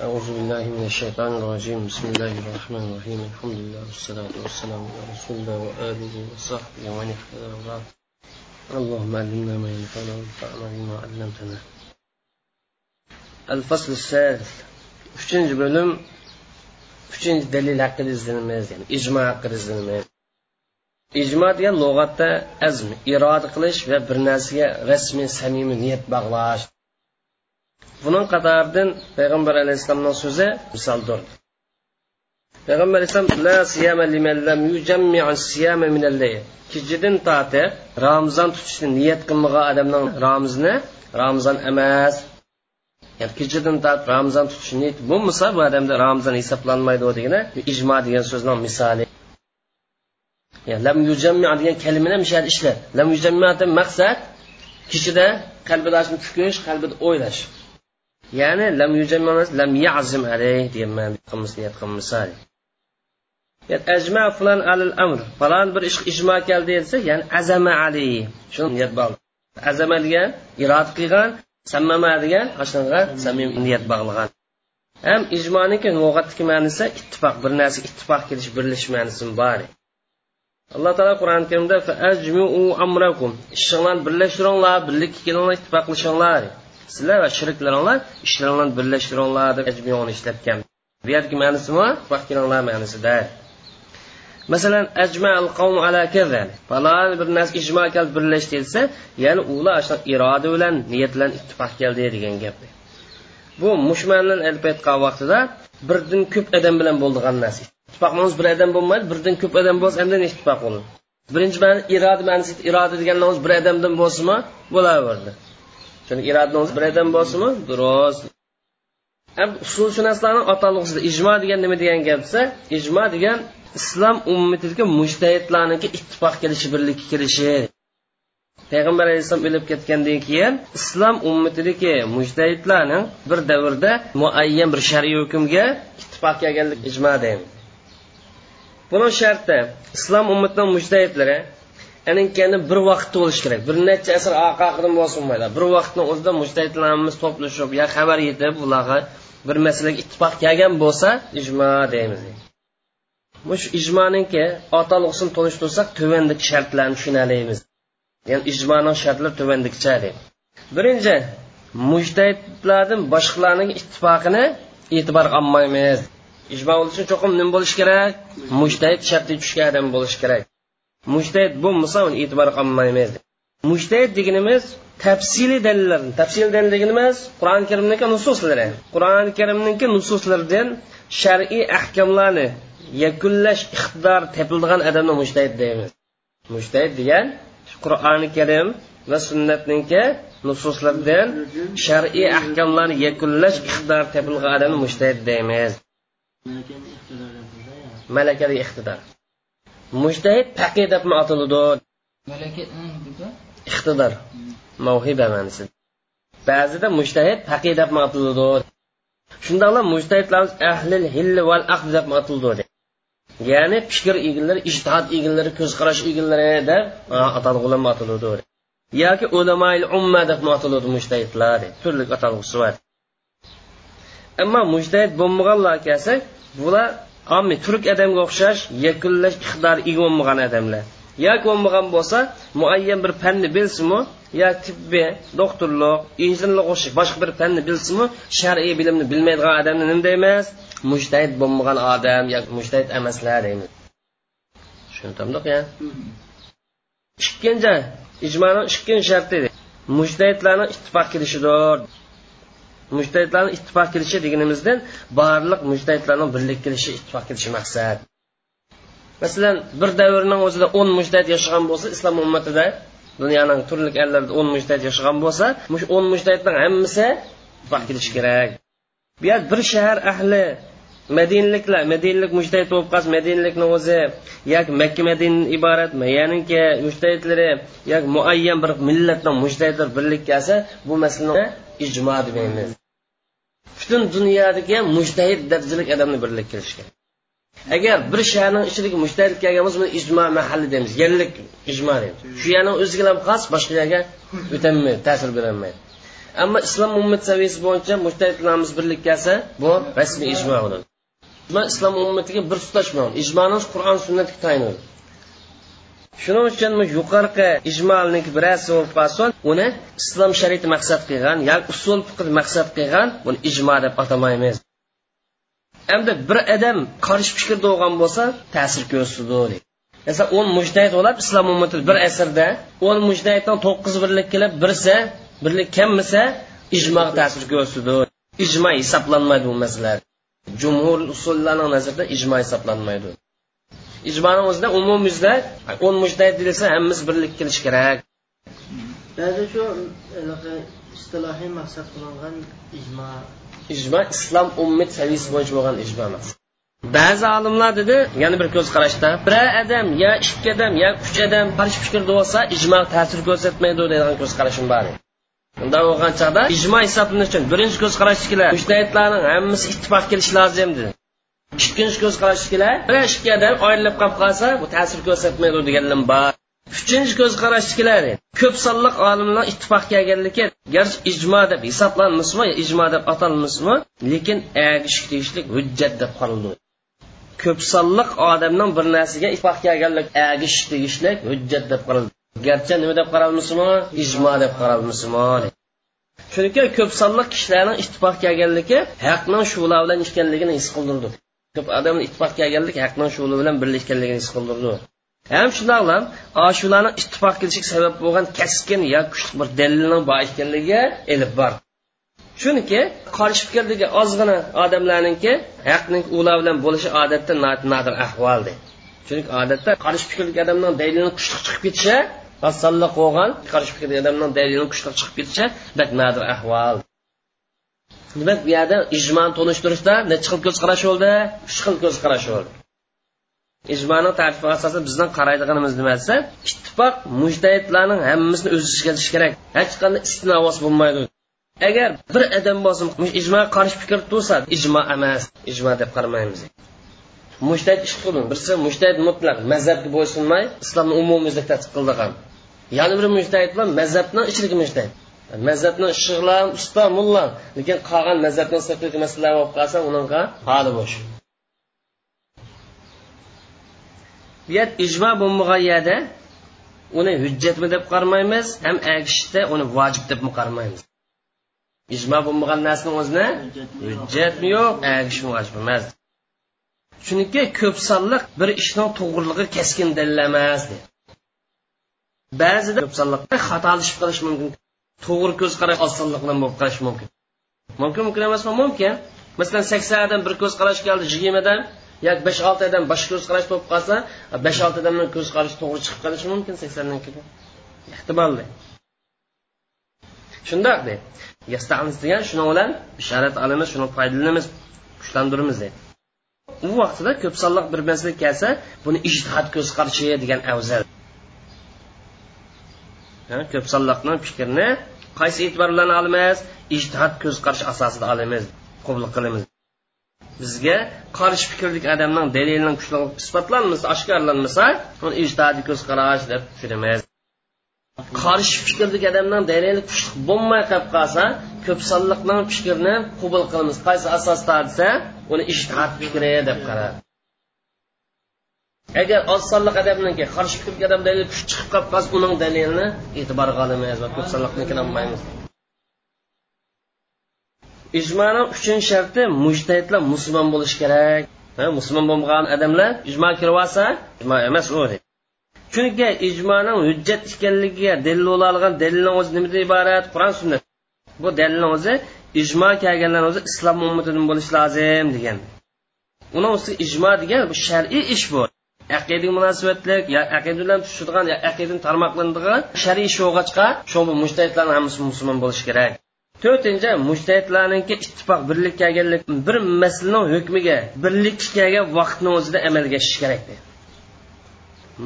أعوذ بالله من الشيطان الرجيم بسم الله الرحمن الرحيم الحمد لله والصلاة والسلام على رسول الله وآله وصحبه ومن اهتدى وبعد اللهم علمنا ما ينفعنا وانفعنا بما علمتنا الفصل الثالث uchinchi bo'lim uchinchi dalil haqida izlanamiz ya'ni ijmo haqida izlanamiz ijmo degan lug'atda azm iroda qilish va bir narsaga rasmiy samimiy niyat bog'lash buning qatoridan payg'ambar alayhissalomning so'zi misoldir. Payg'ambar alayhissalom la siyama liman lam yujammi'u siyama min al-layl. Kechadan tortib ramazon tutishni niyat qilmagan odamning ramazini ramazon emas. Ya'ni kechadan tortib ramazon tutishni niyat bo'lmasa bu odamda ramazon hisoblanmaydi degani ijmo degan so'zni misoli. Yani lam yujammi degan kalimani ham ishlar. Lam yujammi maqsad kishida qalbida tukish qalbida o'ylash. Ya'ni lam yujammi lam yazim alayh deyapman ma'ni qilmish niyat qilmisal ajma fulan alil amr falon bir ish ijmo keldi desa ya'ni azama ali shuni niyat bog'li azama degan irod qilgan sammama degan shunga samim niyat bog'lagan. Ham ijmoniki lug'atdagi ma'nosi ittifoq bir narsa ittifoq kelish birlashish ma'nosi bor. Alloh taolo qur'oni karimda amrakum. Ishinglarni birlashtiringlar birlikka kelinglar ittifoqlashinglar sizlar va shiriklaringlar ishlaringlarni birlashtiringlar deb ajmiyoni ishlatgan. Bu yergi ma'nosimi ittifoq kelinglar ma'nosida masalan ajma al qavm ala kaza. Falon bir narsa ijmo kal birlashdi desa ya'ni ular iroda bilan niyat bilan ittifoq keldi degan gap. Bu mushmandan ilib vaqtida birdan ko'p odam bilan bo'ldigan narsa. Ittifoqimiz bir odam bo'lmaydi birdan ko'p odam bo'lsa endi ittifoq bo'ladi. Birinchi ma'ni iroda ma'nosi iroda deganimiz bir odamdan bo'lsinmi? Bo'laverdi. Chunki irodamiz bir odam bo'lsinmi? Durust. Usulshunoslarni atalg'usida ijmo degan nima degan gap desa ijmo degan islom ummatidagi mujtahidlarniki ittifoq kelishi birlikka kelishi. Payg'ambar alayhissalom o'lib ketgandan keyin islom ummatidagi mujtahidlarning bir davrda muayyan bir shar'iy hukmga ittifoq kelganlik ijmo deymiz. Buni sharti islom ummatining mujtahidlari aninkani bir vaqtda bo'lishi kerak. Bir necha asr orqaqidan bo'lsinmaydi bir vaqtni o'zida mujtahidlarimiz to'plashib yo xabar yetib ularga bir masalaga ittifoq kelgan bo'lsa ijmo deymiz. Shu ijmoninki atalg'usini to'lishtirsak tuvandagi shartlarni tushunalaymiz ya'ni ijmoni shartlari tuvandikicha birinchi mujtahidlardan boshqalarning ittifoqini e'tiborga olmaymiz ijmo bo'lishi uchun cho'qim nima bo'lishi kerak? Mujtahid shartli tushgan odam bo'lishi kerak. Mujtahid bo'lmasa uni e'tibor qilmaymiz mujtahid deganimiz tafsiliy dalillar tafsiliy dalil deganimiz qur'oni karimniki nususlari. Qur'oni karimniki nususlaridan shar'iy ahkamlarni yakunlash iqtidor tepildigan odamni mujtahid deymiz. Mujtahid degan qur'oni karim va sunnatniki nususlaridan shar'iy ahkamlarni yakunlash iqtidor tepilgan odamni mujtahid deymiz. Malakali iqtidor mujtahid taqi debmi atiladi iqtidor. Mavhiba ma'nosi ba'zida mujtahid taqi debmi atiladi shundoqla mujtahidlar ahlil hilli val aqd deb atiladi ya'ni fikr egalari ijtihod egalari ko'z qarash egalari deb atalg'ular atiladi yoki ulamoil umma deb atiladi mujtahidlar turli atalg'usi bor ammo mujtahid bo'lmaganlar kelsak bular ammi turk odamga o'xshash yakunlash iqtidori ega bo'lmagan odamlar yoki bo'lmagan bo'lsa muayyan bir fanni bilsinmi yo tibbiy doktorlik injinlik o'xshash boshqa bir fanni bilsinmi shar'iy bilimni bilmaydigan odamni nima deymiz? Mujtahid bo'lmagan odam yoki mujtahid emaslar deymiz. Tushuntamdiq ya. Ikkinchi ijmoni ikkinchi sharti. Mujtahidlarni ittifoq kelishidir. Mujtahidlarni ittifoq kelishi deganimizdan barliq mujtahidlarning birlik kelishi ittifoq kelishi maqsad. Masalan bir davrning o'zida o'n mujtahid yashagan bo'lsa islom ummatida dunyoning turli ellarida o'n mujtahid yashagan bo'lsa o'n mujtahidning hammasi ittifoq kelishi kerak. Bu yer bir shahar ahli madinliklar madinlik mujtahid bo'lib qolsa madinlikni o'zi yoki makka madin iborat ya'niki mujtahidlari yoki muayyan bir millatning mujtahidlar birlik kelsa bu masalani ijmo demaymiz butun dunyodagi mujtahid darajalik odamni birlik kelishgan. Agar bir shaharning ichidagi mujtahid kelgan bo'lsa buni ijmo mahalli deymiz. Yerlik ijmo deymiz. Shu yerni o'ziga ham xos boshqa yerga o'tolmaydi ta'sir berolmaydi ammo islom ummat saviyasi bo'yicha mujtahidlarimiz birlik kelsa bu rasmiy ijmo bo'ladi. Ijmo islom ummatiga bir tutash ijmoni qur'on sunnatga tayanadi. Shuning uchun yuqorqi ijmolniki birasi bo'lib uni islom shariati maqsad qilgan yoki usul fiqr maqsad qilgan buni ijmo deb atamaymiz. Endi bir odam qarshi fikrda bo'lgan bo'lsa ta'sir ko'rsatdi masalan o'n mujtahid bo'lib islom ummati bir asrda o'n mujtahiddan to'qqiz birlik kelib birsa birlik kammisa ijmo ta'sir ko'rsatdi ijmo hisoblanmaydi bu masala. Jumhur usullarning nazarida ijmo hisoblanmaydi. Ijmoni o'zida umumimizda o'n mujtahid deyilsa hammamiz birlik kelish kerak. Ba'zi shu istilohiy maqsad qilingan ijmo ijmo islom ummat saviyasi bo'yicha bo'lgan ijmo ba'zi olimlar dedi yana bir ko'z qarashda bir odam yo ikki odam yo uch odam qarshi fikrda bo'lsa ijmo ta'sir ko'rsatmaydi degan ko'z qarashim bor unda bo'lgan chog'da ijmo hisoblanishi uchun birinchi ko'z qarashdagilar mushtahidlarning hammasi ittifoq kelishi lozim dedi ikkinchi ko'z qarashdagilar bir ikki odam ayrilib qolib qolsa bu ta'sir ko'rsatmaydi deganlar bor. Uchinchi ko'z qarashdagilar ko'p sonliq olimlar ittifoq kelganligi garchi ijmo deb hisoblanmasmi ijmo deb atalmasmi lekin agish deyishlik hujjat deb qaraldi ko'p sonliq odamning bir narsaga ittifoq kelganlik agish deyishlik hujjat deb qaraldi garchi nima deb qaralmasmi ijmo deb qaralmasmi chunki ko'p sonli kishilarning ittifoq kelganligi haqning shular bilan ishganligini his qildirdi. Ko'p odamni ittifoq kelganlik haqni shuli bilan birlashganligini his qildirdi. Ham shundoq shundoqlam shularni ittifoq kelishiga sabab bo'lgan kaskin yo kuchli bir dalilning bor ekanligiga ilib bor. Chunki qarshi fikrdagi ozgina odamlarninki haqning ular bilan bo'lishi odatda nodir ahvoldi chunki odatda qarshi fikrdagi odamning dalilini kuchli chiqib ketishi osonliq bo'lgan qarshi fikrdagi odamning dalilini kuchli chiqib ketishi bak nodir ahvol. Demak bu yerda ijmoni tunishtirishda nechi xil ko'z qarash bo'ldi uch xil ko'z qarash bo'ldi ijmoni tarifi asosida bizdan qaraydiganimiz nima desa ittifoq mujtahidlarning hammasini o'z ichiga olishi kerak. Hech qanday istinavos bo'lmaydi. Agar bir odam bo'lsa ijmo qarshi fikr tursa ijmo emas ijmo deb qaramaymiz. Mushtahid ish qildi. Birisi mushtahid mutlaq mazhabga bo'ysunmay islomni umumiy tadqiq qildigan yana bir mushtahid bilan mazhabni ichidagi mushtahid mazhabni ishg'lan usta mulla. Lekin qolgan mazhabdan sirtidagi masalalar bo'lib qolsa uninga holi bo'sh. Bu yer ijmo bo'lmagan yerda uni hujjatmi deb qaramaymiz ham agishda uni vojib deb qaramaymiz ijmo bo'lmagan narsani o'zini hujjatmi yo'q agishmi vojib emas. Chunki ko'p sonliq bir ishning to'g'riligi keskin dalil emas ba'zida ko'p sonliqda xatolashib qolishi mumkin. To'g'ri ko'z qarash osonlik bilan bo'lib qolishi mumkin. Mumkin mumkin emasmi? Mumkin. Masalan sakson odam bir ko'z qarash keldi yigirmadan yoki besh olti odam boshqa ko'z qarash bo'lib qolsa besh olti odamni ko'z qarashi to'g'ri chiqib qolishi mumkin saksondan keyin. Ehtimolli. Shundoq deydi degan shuni bilan bishorat olamiz shuni foydalanamiz kuchlantiramiz deydi u vaqtida ko'p sonliq bir masala kelsa buni ijtihod ko'z qarashi degan afzal. Ko'p sonliqni fikrini qaysi e'tibor bilan olamiz? Ijtihod ko'z qarash asosida olamiz qabul qilamiz. Bizga qarshi fikrlik odamning dalilini kuchli isbotlanmasa oshkorlanmasa uni ijtihodiy ko'z qarash deb tushunamiz. Qarshi fikrlik odamning dalili kuchli bo'lmay qolib qolsa ko'p sonliqning fikrini qabul qilamiz. Qaysi asosda desa uni ijtihod fikri deb qaraydi agar oz sonliq odamniki qarshi fikrga odam dalil kuch chiqib qolib qolsa uning dalilini e'tiborga olmaymiz va ko'p sonliqnikini olmaymiz. Ijmoni uchinchi sharti mujtahidlar musulmon bo'lishi kerak. Musulmon bo'lmagan odamlar ijmo kirib olsa ijmo emas u. Chunki ijmoni hujjat ekanligiga dalil bo'ladigan dalilni o'zi nimadan iborat? Qur'on sunnat bu dalilni o'zi ijmo kelganlar o'zi islom ummatidan bo'lishi lozim degan. Uni o'zi ijmo degan bu shar'iy ish bu. Aqidaga munosabatlik yo aqida bilan tushadigan yo aqidani tarmoqlanadigan shar'iy ish shu bu mujtahidlarni hammasi musulmon bo'lishi kerak. To'rtinchi mushtahidlarniki ittifoq birlik kelganlik bir masalaning hukmiga birlik kelgan vaqtni o'zida amalga oshirish kerak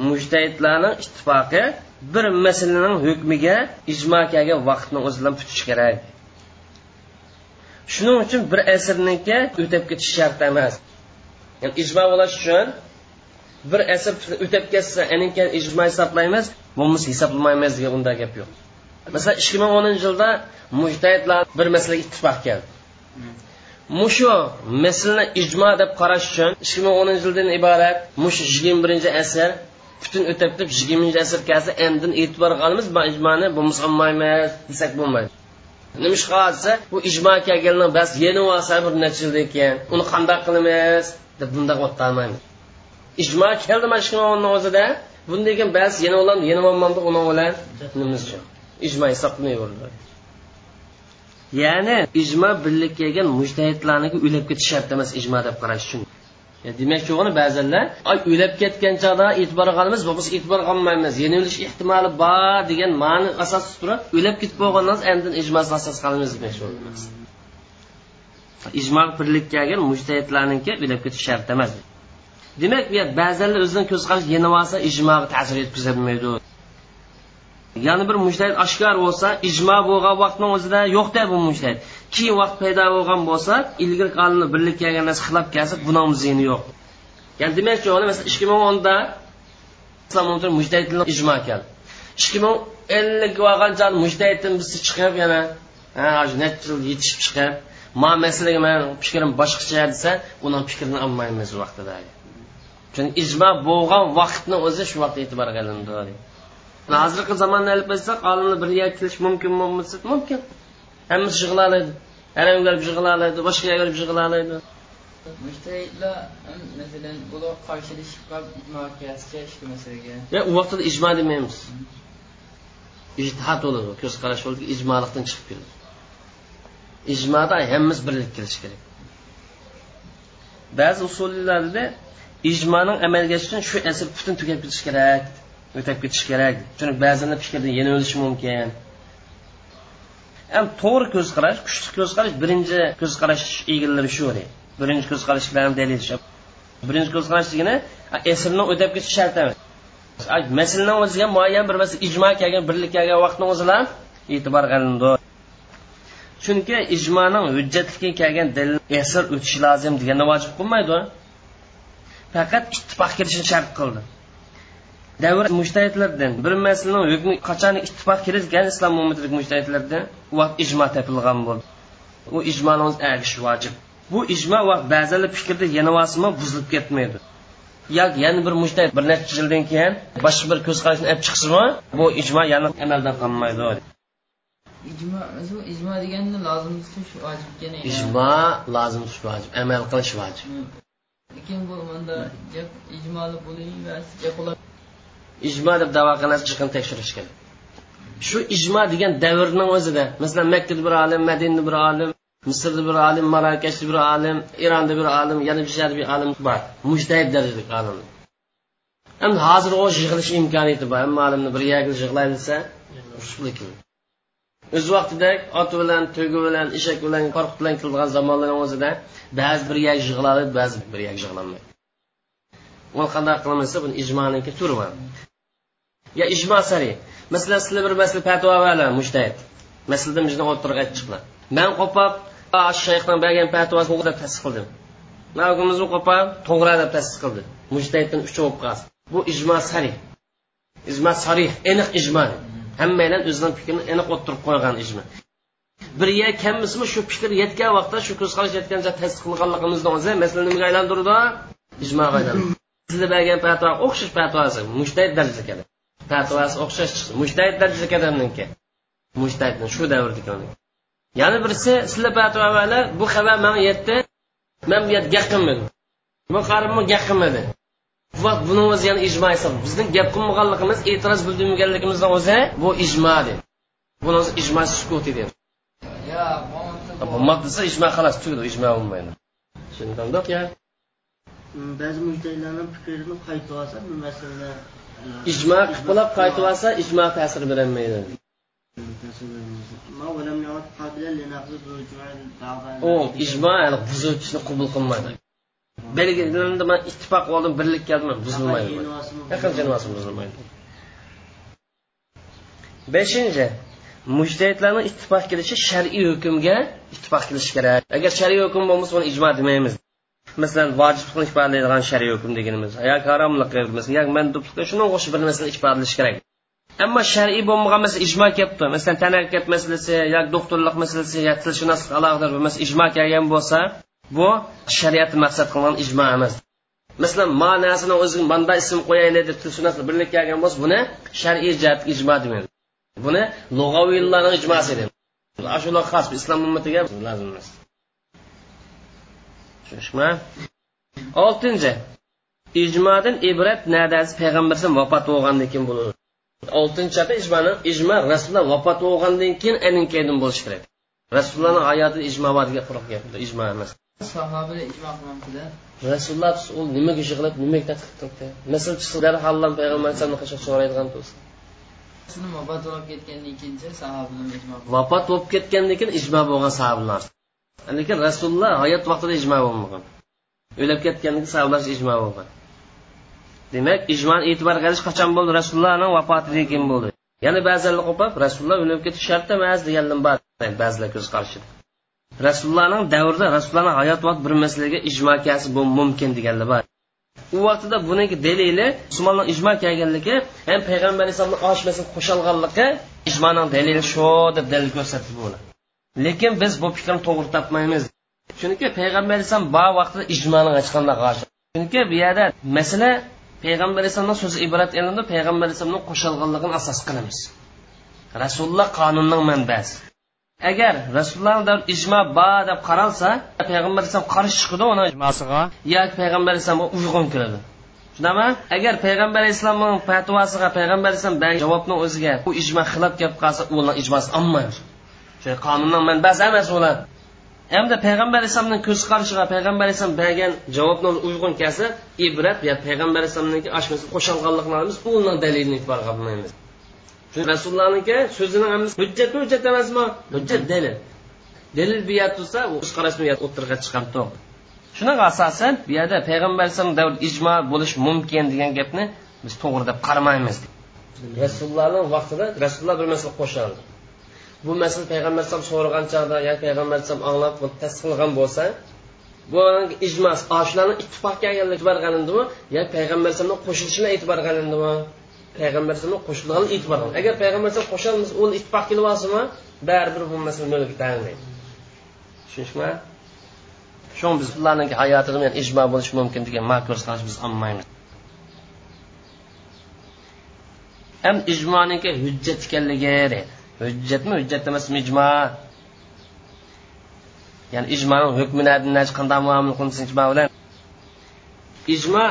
mushtahidlarning ittifoqi bir masalaning hukmiga ijmo kelgan vaqtni o'zida tutish kerak. Shuning uchun bir asrniki o'tab ketish shart emas. Yani ijmo bo'lish uchun bir asr o'tab ketsa ijmo hisoblaymiz bo'lmasa hisoblamaymiz degan unda gap yo'q. Masalan ikki ming o'ninchi yilda mujtahidlar bir masalaga ittifoq keldi. Mushu masalani ijmo deb qarash uchun ikki ming o'ninchi yildan iborat mushu yigirma birinchi asr butun o'tib deb yigirmanchi asr kelsa endin e'tibor qilamiz bu ijmoni bo'lmasa olmaymiz desak bo'lmaydi. Nima ish qilsa bu ijmo kelganlar bas yeni olsa bir necha yildan keyin uni qandoq qilamiz deb bundoq o'tolmaymiz. Ijmo keldi mana shu o'zida bundan keyin bas yana ular yana olmamda uni bilan nimasi yo'q ijmo hisoblanmayverdi ya'ni ijmo birlik kelgan mujtahidlarniki o'lib ketish shart emas ijmo deb qarash uchun. Demak shu ba'zanlar ay o'lib ketgan chog'da e'tibor qilamiz bo'lmasa e'tibor qilmaymiz yenilish ehtimoli bor degan ma'ni asos turib o'lib ketib bo'lgandan endi ijmosini asos qilamiz demoqchi shu ijmo birlik kelgan mujtahidlarniki o'lib ketish shart emas. Demak bu ba'zanlar o'zidan ko'z qarash yenib olsa ijmoga ta'sir yetkazolmaydi yana bir mujtahid oshkor bo'lsa ijmo bo'lgan vaqtni o'zida yo'qda bu mujtahid. Keyin vaqt paydo bo'lgan bo'lsa ilgari qonunni birlik kelgan narsa xilab kelsa buni ziyni yo'q. Ya'ni demakchi masalan ikki ming o'nda islom mujtahidlar ijmo keldi. ikki ming ellik bo'lgancha mujtahiddan birisi chiqib yana necha yil yetishib chiqib ma masalaga mani fikrim boshqacha desa uni fikrini olmaymiz vaqtida chunki ijmo bo'lgan vaqtni o'zi shu vaqt e'tibor qilindi. Hozirgi zamonni olib qo'ysak olimlar bir yerga kelish mumkin bo'lmasa mumkin. Hammasi yig'lalaydi haramga olib yig'lalaydi boshqa yerga olib yig'lalaydi mushtahidlar masalan bular qarshilashib qolib shu masalaga yo u vaqtda ijmo demaymiz. Ijtihod bo'ladi ko'z qarash bo'ladi ijmolikdan chiqib keladi ijmoda hammamiz birlik kelish kerak. Ba'zi usullarda ijmoning amalga oshishi uchun shu asr butun tugab ketishi kerak o'tab ketish kerak. Chunki ba'zida fikrdan yana o'lishi mumkin. Ham to'g'ri ko'z qarash kuchli ko'z qarash birinchi ko'z qarash egallari shu birinchi ko'z qarash bilan birinchi ko'z qarash degani asrni o'tab ketish shart emas. Masalani o'ziga muayyan bir masala ijmo kelgan birlik kelgan vaqtni o'zida e'tibor qilindi. Chunki ijmoning hujjatlikka kelgan dalil asr o'tishi lozim deganni vojib qilmaydi faqat ittifoq kirishini shart qildi. Davr mushtahidlardan bir masalaning hukmi qachon ittifoq kirgan islom ummatidagi mushtahidlardan u vaqt ijmo topilgan bo'ldi. U ijmoni agish vojib. Bu ijmo vaqt ba'zanlar fikrda yanavosimi buzilib ketmaydi. Yoki yana bir mushtahid bir necha yildan keyin boshqa bir ko'z qarashni olib chiqsimi bu ijmo yana amaldan qolmaydi. Ijmo ijmo deganda lozim tutish vojib ijmo lozim tutish vojib amal qilish vojib lekin bu manda ijmoli bo'ling ijmo deb davo qilasiz chiqin tekshirish kerak shu ijmo degan davrning o'zida masalan makkada bir olim madinada bir olim misrda bir olim marokashda bir olim eronda bir olim yana bir bir olim bor. Mushtahid darajadagi olim endi hozir u yig'ilish imkoniyati bor. Hamma olimni bir yerga yig'lay desa o'z vaqtida ot bilan tugi bilan eshak bilan qo'rqib bilan keladigan zamonlarni o'zida ba'zi bir yak yig'iladi ba'zi bir yak yig'lanmaydi uni qanday qilmasa buni ijmoniki turi bor. Yo ijmo sari masalan sizlar bir masala fatvo vala mushtahid masalada bizni o'tirib chiqlar man qo'pab shayxdan bergan fatvosini deb qildim. Navgimizni qo'pab to'g'ri deb tasdiqladi mushtahiddan uch bo'lib qolsin bu ijmo sari. Ijmo sarih aniq ijmo. Hammalar o'zining fikrini aniq o'tirib qo'ygan ijmo bir yer kammismi shu fikr yetgan vaqtda shu ko'z qarash yetgancha tasdiqlaganligimizni o'zi masala nimaga aylantirdi? Ijmoga aylantirdi. Sizlar bergan fatvo o'xshash fatvosi mushtahid darajada keladi. Fatvosi o'xshash chiqdi mushtahid darajada kadamniki mushtahidni shu davrdagi yana birisi sizlar fatvolar bu xabar manga yetdi. Man bu yerda gap bu qarimni gap buni o'zi yana ijmo hisob bizning gap qilmaganligimiz e'tiroz bildirmaganligimizni o'zi bu ijmo dedi buni o'zi ijmo sukuti dedi bo'lmadi desa ijmo xolos tugdi ijmo bo'lmaydi. Tushungandoq ya. Ba'zi mujtahidlarning fikrini qaytib olsa bu masalada ijmo qilib qaytib olsa ijmo ta'sir berolmaydi u ijmo buzuvchini qabul qilmaydi belgilandi man ittifoq oldim birlik keldim buzilmaydi buzilmaydi. Beshinchi mujtahidlarni ittifoq kelishi shar'iy hukmga ittifoq kelishi kerak. Agar shar'iy hukm bo'lmasa uni ijmo demaymiz masalan vojib qilib ifodalaydigan shariy hukm deganimiz yoki haromlik yoki mandublik shunga o'xshab bir narsani ifodalash kerak. Ammo shar'iy bo'lmagan masalan ijmo kelibdi masalan tana harakati masalasi yoki doktorlik masalasi yo tilshunoslik alohida masalan ijmo kelgan bo'lsa bu shariatni maqsad qilgan ijmo emas masalan ma narsani o'ziga manda ism qo'yayli deb tilshunoslar birlik kelgan bo'lsa buni shar'iy jihat ijmo demaydi. Buni lug'aviylarni ijmosi deydi shular xos islom ummatiga lozim emas. Tushunishmi? Oltinchi. Ijmodan ibrat nadasi payg'ambar vafot bo'lgandan keyin bo'ladi. Oltinchi ijmoni ijmo rasululloh vafot bo'lgandan keyin aninkeydin bo'lishi kerak. Rasulullohni hayoti ijmo bor degan quruq gap ijmo emas ijmo rasululloh u nimaga ish qilib nimaga tadqiq qilibdi masal chiqsa darhol payg'ambar alayhisalomni so'raydigan bo'lsa. Vafot bo'lib ketgandan keyin sahobalar ijmo vafot bo'lib ketgandan keyin ijmo bo'lgan sahobalar. Lekin rasululloh hayot vaqtida ijmo bo'lmagan. O'lib ketgandan keyin sahobalar ijmo bo'lgan. Demak ijmoni e'tibor qilish qachon bo'ldi? Rasulullohni vafotidan keyin bo'ldi. Yana ba'zilar qo'pab rasululloh o'lib ketish shart emas degandan bor. Ba'zilar ko'z qarashida rasulullohning davrida rasulullohni hayot vaqt bir masalaga ijmo kelsi bu mumkin deganlar bor. U vaqtida buniki dalili musulmonlar ijmo kelganligi ham payg'ambar alayhissalomni oshmasini qo'shilganligi ijmoning dalili shu deb dalil ko'rsatdi bo'ladi lekin biz bu fikrni to'g'ri topmaymiz. Chunki payg'ambar alayhisalom bor vaqtida ijmoni hech qanday chunki bu yerda masala payg'ambar alayhissalomni so'zi iborat endi payg'ambar alayhissalomni qo'shilganligini asos qilamiz. Rasululloh qonunning manbasi. Agar rasulullohni ijmo bor deb qaralsa payg'ambar alayhisalom qarshi chiqadi uni ijmosiga. yoki payg'ambar alayhissalomga uyg'un keladi. Shundami agar payg'ambar alayhissalomning fatvosiga payg'ambar alayhissalom bergan javobni o'ziga u ijmo xilof kelib qolsa ular ijmosi olmaymiz qonunning manbasi emas ular. Hamda payg'ambar alayhissalomning ko'z qarashiga payg'ambar alayhissalom bergan javobni uyg'un kelsa ibrat yo payg'ambar alayhissalomniki oshmasa qo'shilganlikni olamiz uni dalilini e'tibor rasulullohniki so'zini hammasi hujjatmi hujjat emasmi? Hujjat dalil dalil bu yerda tursa o'z qarashni o'tirg'a chiqib to'g'ri shunaqa asosan bu yerda payg'ambar alayhisalom davr ijmo bo'lishi mumkin degan gapni biz to'g'ri deb qaramaymiz. Rasulullohni vaqtida rasululloh bir masala qo'shildi bu masala payg'ambar alayhisalom so'ragan chog'da yo payg'ambar alayhisalom anglab tasdiqlagan bo'lsa bu ijmos shularni ittifoq kelganlik e'tibor qilindimi yo payg'ambar alayhisalomni qo'shilishini e'tibor qilindimi payg'ambar alayhisalom qo'shilgan e'tibor agar payg'ambar alayhisalom qo'shamiz u ittifoq kelib olsinmi baribir bu masala nolga tanglaydi tushunishmi? Shu biz ularning hayotida men ijmo bo'lishi mumkin degan makurs qilish biz olmaymiz. Ham ijmoniki hujjat ekanligi deydi hujjatmi? Hujjat emasmi ijmo ya'ni ijmoni hukmini qanday muomala qilamiz ijmo bilan. Ijmo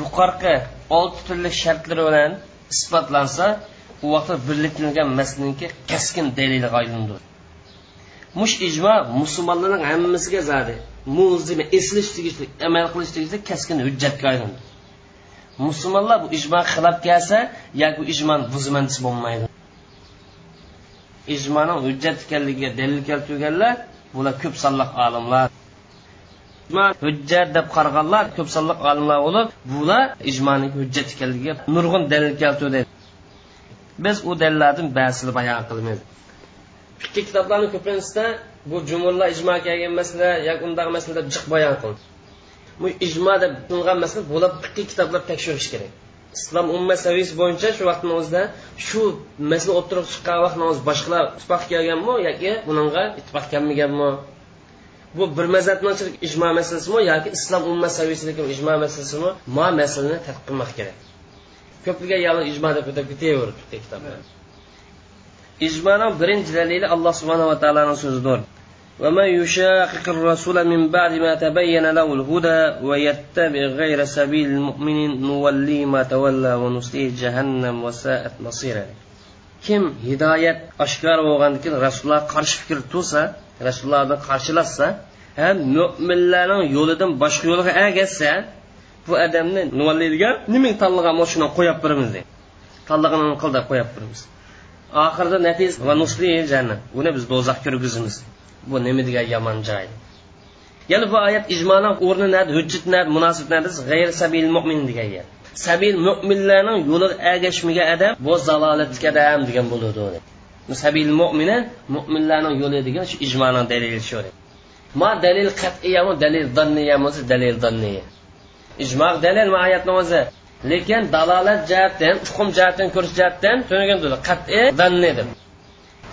yuqorqi olti turli shartlari bilan isbotlansa u vaqtda birliklangan masninki kaskin dalilga aylandi mush ijmo musulmonlarning hammasiga zadi muzima esilish tegishli amal qilish tegishli kaskin hujjatga aylandi musulmonlar bu ijmo xilof kelsa yoki bu ijmoni desa bo'lmaydi. Ijmoni hujjat ekanligiga dalil keltirganlar bular ko'p sonliq olimlar. Hujjat deb qaraganlar ko'p sonli olimlar bo'lib bular ijmoning hujjat ekanligiga nurg'un dalil keltirdi. Biz u dalillardan ba'zini bayon qilamiz. Ikki kitoblarni ko'pinchisida bu jumurlar ijmo kelgan masala yoki undaq masala jiq bayon qildi. Bu ijmo deb qilingan masala bular ikki kitoblar tekshirish kerak. Islom ummat saviyasi bo'yicha shu vaqtni o'zida shu masala o'tirib chiqqan vaqtni o'zi boshqalar ittifoq kelganmi yoki bunga ittifoq kelmaganmi? bu bir mazhabni ijmo masalasimi yoki islom umma saviyasidagi ijmo masalasimi ma masalani tadqiq qilmoq kerak ko'pliga yolg'iz ijmo deb o'tib ketaveribdi kitoblar ijmoning birinchi dalili alloh subhanava taoloning so'zidir ومن يشاقق الرسول من بعد ما تبين له الهدى ويتبع غير سبيل المؤمنين نولي ما تولى ونصليه جهنم وساءت مصيرا kim hidoyat oshkor bo'lgandan keyin rasululloh qarshi fikr tursa rasulullohni qarshilashsa ham mo'minlarning yo'lidan boshqa yo'lga agashsa bu odamni nimalaydigan nima tanlagan shuni qo'yib beramiz deydi. Tanlaganini qil deb qo'yib beramiz oxirida nafis va nusli jannat. Uni biz do'zax kirgizamiz bu nima degan yomon joy? Yana bu oyat ijmoning o'rni nadi hujjat nadi munosib nadi. G'ayr sabil mo'min degan yer sabil mo'minlarning yo'liga agashmagan odam bu zalolatga odam degan bo'ladi sabil mo'mini mo'minlarning yo'li degan shu ijmoni dalili shu ma dalil qat'iyami dalil danniyami dalil danniya. Ijmo dalil oyatni o'zi. Lekin dalolat jihatdan hukm jihatdan ko'rish jihatdan tunagan qat'iy zanni deb.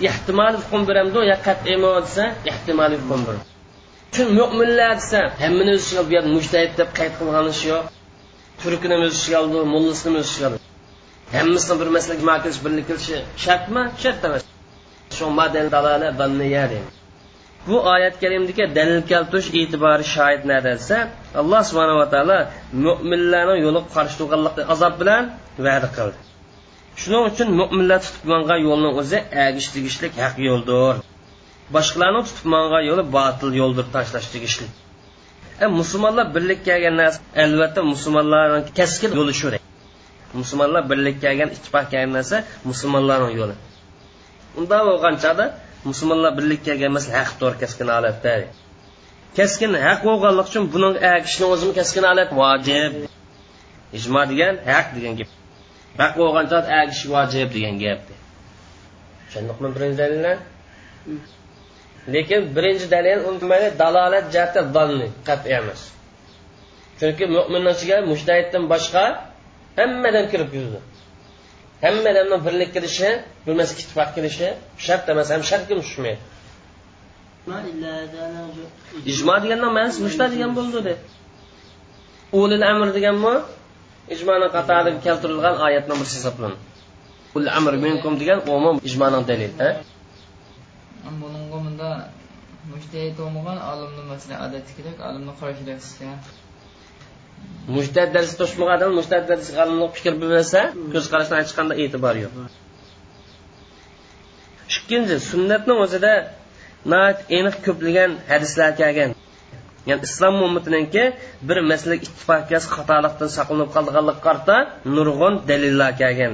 Ehtimoliy hukm beramdi yo qat'iymi desa ehtimoliy hukm bir chun mo'minlar desa hammani o'z ishiga bu yerda deb qayd qilgan ish yo'q. Turkini o'z ishiga oldi mullasini o'z ishiga oldi. Hammasini bir masalaga makilish birlik qilishi shartmi? Shart emas. Shu model dalala danniya deydi. Bu oyat karimdagi dalil keltirish e'tibori shoid narsa desa alloh subhanava taolo mo'minlarni yo'li qarshi turganlikni azob bilan va'da qildi. Shuning uchun mo'minlar tutib mangan yo'lni o'zi agish tegishlik haq yo'ldir. Boshqalarni tutib mangan yo'li botil yo'ldir tashlash tegishlik. E, musulmonlar birlikka kelgan narsa albatta musulmonlarni kaskin yo'li shu musulmonlar birlikka kelgan ittifoq kelgan narsa musulmonlarni yo'li. Unda bo'lganchada musulmonlar birlikka kelgan emas haq to'g'ri kaskin holatda. Kaskin haq bo'lganligi uchun buni kishini o'zini kaskin holat vojib. Ijmo degan haq degan gap. Haq bo'lgan chog'da vojib degan gap. Tushundikmi birinchi dalillar? Lekin birinchi dalil dalolat jihati zanni qat'iy emas. Chunki mo'minlar ichiga mushtahiddan boshqa hammadan kirib yurdi. Hammadan birlik kirishi bo'lmasa ittifoq kirishi shart emas ham shartga tushmaydi. Ijmo degandan ma'nosi mushta degan bo'ldi deb. Ulil amr deganmi? Ijmoni qatori keltirilgan oyatni birisi hisoblanadi. Ul amr minkum degan umum ijmoni dalil bunga bunda bo'lmagan olimni masalan odatdagidek olimni qarshilik qilishga mushtad darsi to'shmagan odam dars darsi fikr bilmasa ko'z qarashdan hech qanday e'tibor yo'q. Ikkinchi sunnatni o'zida aniq ko'plagan hadislar kelgan. Ya'ni islom ummatiniki bir masala ittifoqga xatolikdan saqlanib qolganlik qarta nurg'un dalillar kelgan.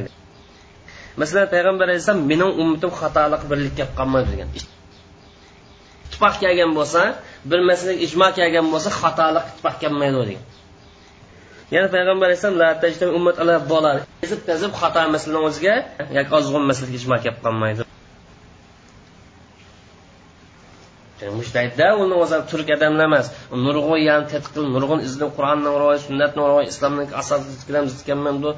Masalan payg'ambar alayhissalom mening ummatim xatolik birlikka qolmaydi degan. Ittifoq kelgan bo'lsa bir masala ijmo kelgan bo'lsa xatolik ittifoq kelmaydi degan. Yana payg'ambar alayhissalom ummat ala bolar ezib tazib xato masalani o'ziga yoki ozg'un masalaga ijmo kelib qolmaydi mushtahidda uni o'zi turk odamlar emas nurg'un yani tadqiq nurg'un izni qur'onni rivoyat sunnatni rivoyat islomni asosi zitkanman bu.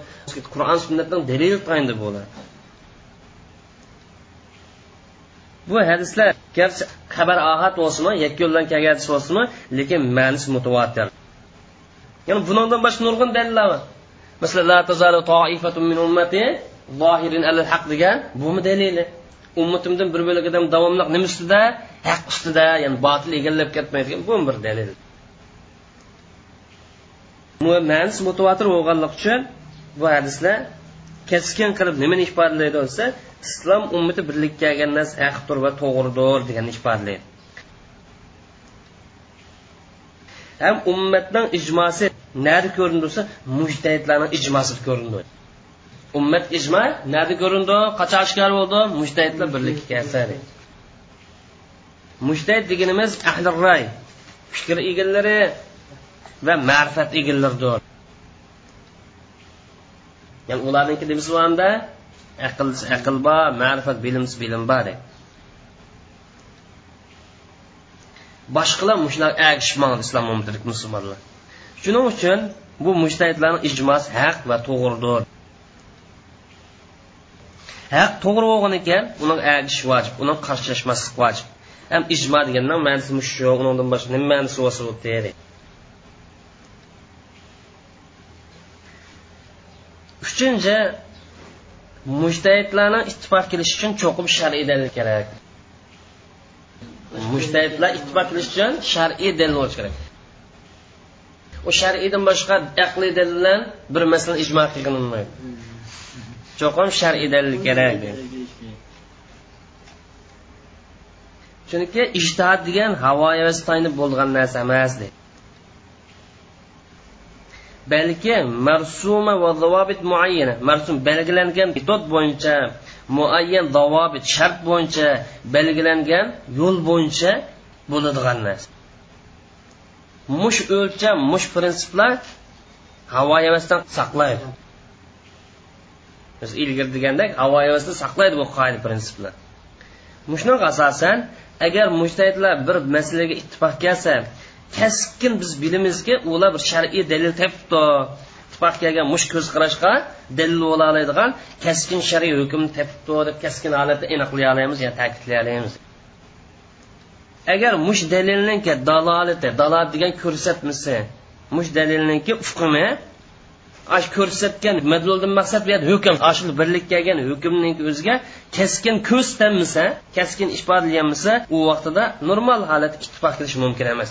Qur'on sunnatdan dalil tayindi bular bu hadislar garchi xabar ohat bo'lsinmi yakkundan kelgan hadis bo'lsinmi lekin ma'nisi mutavotir ya'ni bundan başka nurg'un deliller var. masalan la tazalu ta'ifatun min ummati zohirin alal haq degan bu mu delili? ummatimdan bir bölgeden devamlıq nim nima ustida haq ustida ya'ni botil egallab ketmeydigan bu bir dalil ma'nisi mutawatir bo'lganligi uchun bu hadislar keskin qilib nimani ifodalaydi desa islom ummati birlikka kelgan narsa haqdir va to'g'ridir degan ifodalaydi ham ummatning ijmosi nari ko'rindisa mujtahidlarning ijmosi ko'rindi. Ummat ijmo nada ko'rindi? Qachon oshkor bo'ldi? Mujtahidlar birlikka kelsa mujtahid deganimiz ahli ray fikr egalari va ma'rifat egalaridir ya'ni ularniki deb aql aql bor ma'rifat bilim bilim bor boshqalar shular agishmoqdi islom ummatidagi musulmonlar shuning uchun bu mushtahidlarni ijmosi haq va to'g'ridir haq to'g'ri bo'lgan ekan uni agish vojib uni qarshilashmaslik vojib ham ijmo degandan ma'nosi shu undan boshqa nima ma'nosi bo'lsa bo'ldi uchinchi mushtahidlarni ittifoq qilish uchun cho'qim shar'iy dalil kerak mushtahidlar ittifoq qilish uchun shar'iy dalil bo'lishi kerak. U shar'iydan boshqa aqliy dalillar bir masala ijmo qilinmaydi. Cho'qim shar'iy dalil kerak chunki ishtihod degan havo havas bo'lgan narsa emas balki marsuma va zavobit muayyana marsum belgilangan metod bo'yicha muayyan davobit shart bo'yicha belgilangan yo'l bo'yicha bo'ladigan narsa. Mush o'lcham mush prinsiplar havo havasdan saqlaydi. Biz ilgari degandek havo havasni saqlaydi bu qoida prinsiplar. Mushunga asosan agar mushtahidlar bir masalaga ittifoq kelsa kaskin biz bilamizki ular bir shar'iy dalil topibdi. Ittifoq kelgan mush ko'z qarashga dalil bo'la oladigan kaskin shariy hukm tepibdi deb kaskin holatda aniqlay olamiz ya ta'kidlay olamiz agar mush dalilninki dalolati dalolat degan ko'rsatmasi mush dalilninki ufqimi ash ko'rsatgan madluldan maqsad bu hukm ashu birlik kelgan hukmning o'ziga keskin ko'rsatanmasa keskin ifodalanmasa u vaqtida normal holat ittifoq qilish mumkin emas.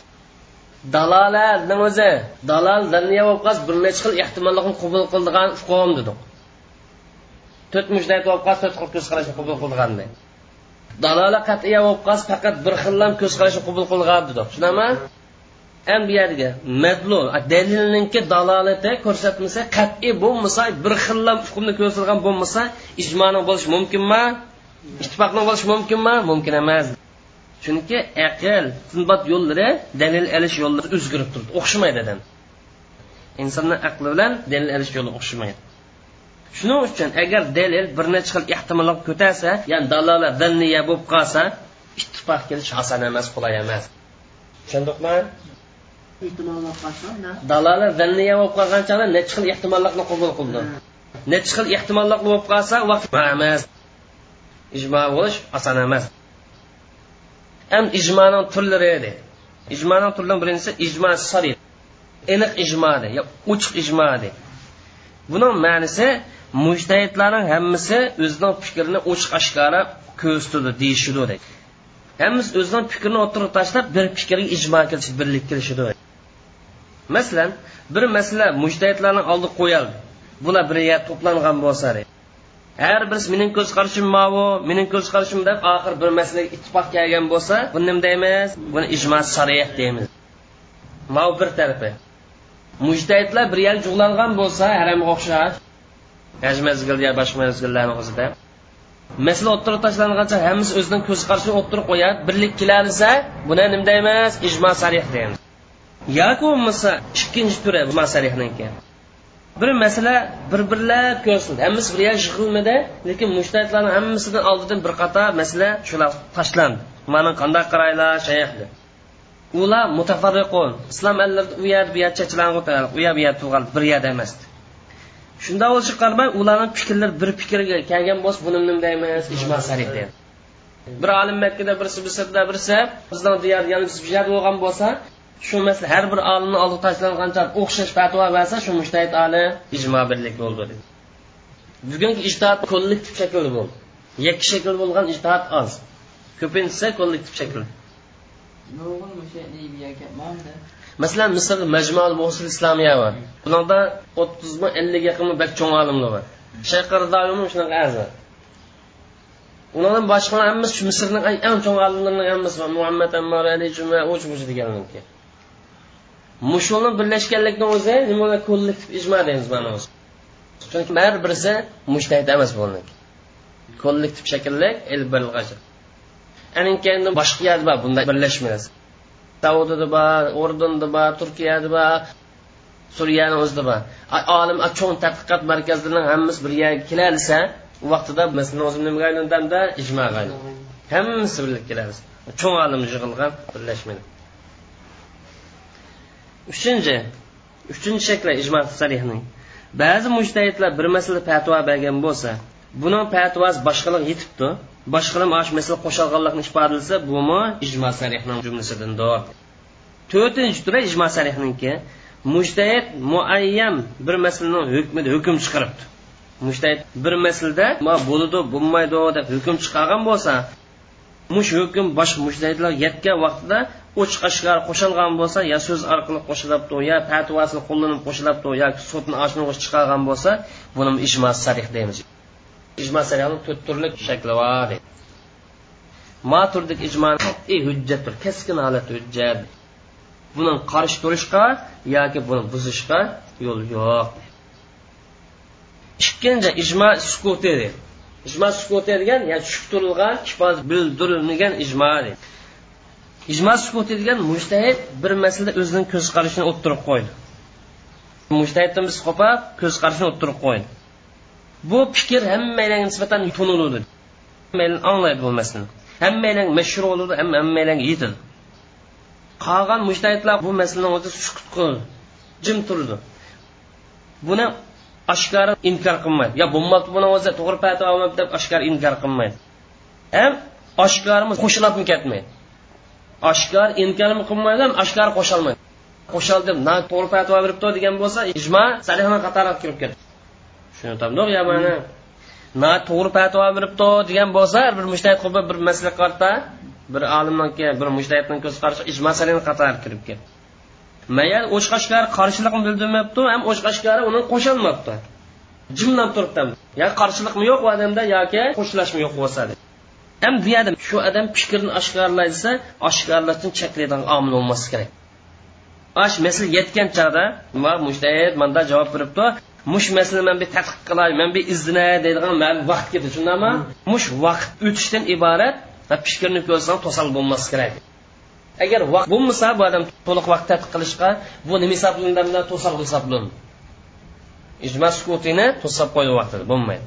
Dalolatning o'zi dalol danniya bo'lib bir necha xil ehtimollikni qabul qildigan qavm dedik. To'rt mujtahid bo'lib to'rt xil ko'z qarashni qabul qilgandi dalola qat'iya bo'lib faqat bir xillam ko'z qarashni qabul qilgan dedik. Tushunami ham bu yerga madlul dalilninki dalolati ko'rsatmasa qat'iy bo'lmasa bir xillam hukmni ko'rsatilgan bo'lmasa ijmoning bo'lishi mumkinmi? Ittifoqni bo'lishi mumkinmi? Mumkin emas. Chunki aql istinbot yo'llari dalil olish yo'llari o'zgarib turibdi. O'xshamaydi adam. Insonni aqli bilan dalil olish yo'li o'xshamaydi. Shuning uchun agar dalil bir necha xil ehtimollar ko'tarsa ya'ni dalola danniya bo'lib qolsa ittifoq kelish oson emas qulay emas. Tushundikmi dalola zanniya bo'lib qolgan chog'da necha xil ehtimollarni qabul qildi? Necha xil ehtimollar bo'lib qolsa vaqt emas. Ijmo bo'lish oson emas ham ijmoning turlari edi. Ijmoning turlaridan birinchisi ijmo sari aniq ijmo yo ochiq ijmo buning ma'nisi mujtahidlarning hammasi o'zining fikrini ochiq oshkora ko'rsatdi deyishidi hammasi o'zining fikrini o'tirib tashlab bir fikrga ijmo kelishib birlik kelishidi masalan bir masala mujtahidlarning oldi qo'yildi bular bir yer to'plangan bo'lsa har birisi mening ko'z qarashim mavu mening ko'z qarashim deb oxir bir masalaga ittifoq kelgan bo'lsa buni nima deymiz buni ijmo sarih deymiz. Mav bir tarafi. Mujtahidlar bir yil jug'langan bo'lsa haramga o'xshash. Haj mezgil yo boshqa mazgillarni o'zida. Masala o'ttirib tashlangancha hammasi o'zining ko'z qarashini o'ttirib qo'yadi birlik kelolsa buni nima deymiz ijmo sarih deymiz. Yoki bo'lmasa ikkinchi turi masarihniki bir masala bir birlab ko'rsin. Hammasi bir yig'ilmadi lekin mushtahidlarni hammasidan oldidan bir qator masala shular tashlandi. Mana qanday qaraylar shayx ular mutafarriqun. Islom allarida u yer bu yer chachlang'u u yer bu yer tug'ildi bir yerda emas. Shunda bo'lishiga qaramay ularni fikrlari bir fikrga kelgan bo'lsa buni nima deymiz ijmo sarih deydi bir olim makkada birisi bisirda birisi bizni diyor yana biz bu yerda bo'lgan bo'lsa shu masala har bir olimni oldiga tashlangancha o'xshash fatvo bersa shu mushtahid olim ijmo birlik bo'ldi dedi. Bugungi ijtihod kollektiv shaklda bo'ldi yakki shaklda bo'lgan ijtihod oz ko'pincha kollektiv shaklda masalan misrda majmual muhsil islomiya bor bularda o'ttizmi ellik yaqinmi bak cho'ng olimlar bor shayqardoyimi shunaqa a'zo ulardan boshqa hammasi shu misrning eng cho'ng olimlarining hammasi muhammad ammar ali juma uch deganlarniki mushuni birlashganlikni o'zi nima kollektiv ijmo deymiz mana chunki har birisi mushtahid emas bo'ldi kollektiv shaklli el bilg'achi boshqa yerda bor bunday birlashmaymiz saudiyada bor urdunda bor turkiyada bor suriyani o'zida bor. Olim cho'ng tadqiqot markazlarining hammasi bir yerga kelolsa u vaqtida masalan o'zim nimaga aylandimda ijmoga aylandi hammasi birga kelamiz cho'ng olim yig'ilgan birlashmaydi. Uchinchi uchinchi shakli ijmo sarihning ba'zi mujtahidlar bir masala fatvo bergan bo'lsa buni fatvosi boshqalar yetibdi boshqalar mana shu masala qo'shilganlikni ifodalasa bumi ijmo sarihning jumlasidandir to'rtinchi turi ijmo sarihniki mujtahid muayyan bir masalaning hukmida hukm chiqaribdi. Mushtahid bir masalada bo'ladi bo'lmaydi deb hukm chiqargan bo'lsa mush hukm boshqa mushtahidlar yetgan vaqtida ochiq oshkor qo'shilgan bo'lsa yo so'z orqali qo'shilibdi yo fatvosini qo'llanib qo'shilibdi yoki sudni oshni chiqargan bo'lsa buni ijmo sarih deymiz. Ijmo sarihni to'rt turli shakli bor ma turdik ijmo qat'iy hujjatdir keskin holat hujjat. Buni qarshi turishga yoki buni buzishga yo'l yo'q. Ikkinchi ijmo sukuti deydi ijmo sukuti degan ya'ni tushib turilgan kifoz bildirilmagan ijmo deydi. Ijmo sukut degan mushtahid bir masalada o'zining ko'z qarashini o'ttirib qo'ydi. Mushtahiddan biz qo'pa ko'z qarashini o'ttirib qo'ydi. Bu fikr hammalarga nisbatan tuniludi hammalar anglaydi bu masalani hammalar mashhur bo'ladi hammalarga yetadi. Qolgan mushtahidlar bu masalani o'zi sukut qildi jim turdi. Buni oshkora inkor qilmaydi. Yo bo'lmabdi buni o'zi to'g'ri fatvo olmabdi deb oshkora inkor qilmaydi. Ham oshkoramiz qo'shilibmi ketmaydi. Oshkor inkor qilmaydi ham oshkor qo'sholmaydi qo'shildim na to'g'ri fatvo beribdi degan bo'lsa ijmo salihni qatoriga kirib ketdi. Tushuntamdiq yo mana na to'g'ri fatvo beribdi degan bo'lsa bir mushtahid qilib bir maslahatda bir olimniki bir mushtahidning ko'z qarashi ijmo salihni qatoriga kirib ketdi. Mayal o'shqashkar qarshilik bildirmayapti ham o'chqashkari uni qo'sholmayapti jimlab turibdi ya qarshilikmi yo'q u odamda yoki qo'shilishmi yo'q bo'lsa ham bu yerda shu odam fikrini oshkorlaysa oshkorlashdan cheklaydigan omil bo'lmasi kerak. Ash masala yetgan chog'da mushtahid manda javob beribdi. Mush masalani man bir tadqiq qilay man bir izlay deydigan vaqt ketdi shundaymi mush vaqt o'tishdan iborat va fikrni ko'rsam to'sal bo'lmasi kerak. Agar vaqt bo'lmasa bu odam to'liq vaqt tadqiq qilishga bu nima hisoblanadi to'sal hisoblanadi. Ijma sukutini to'sab qo'yib vaqtida bo'lmaydi.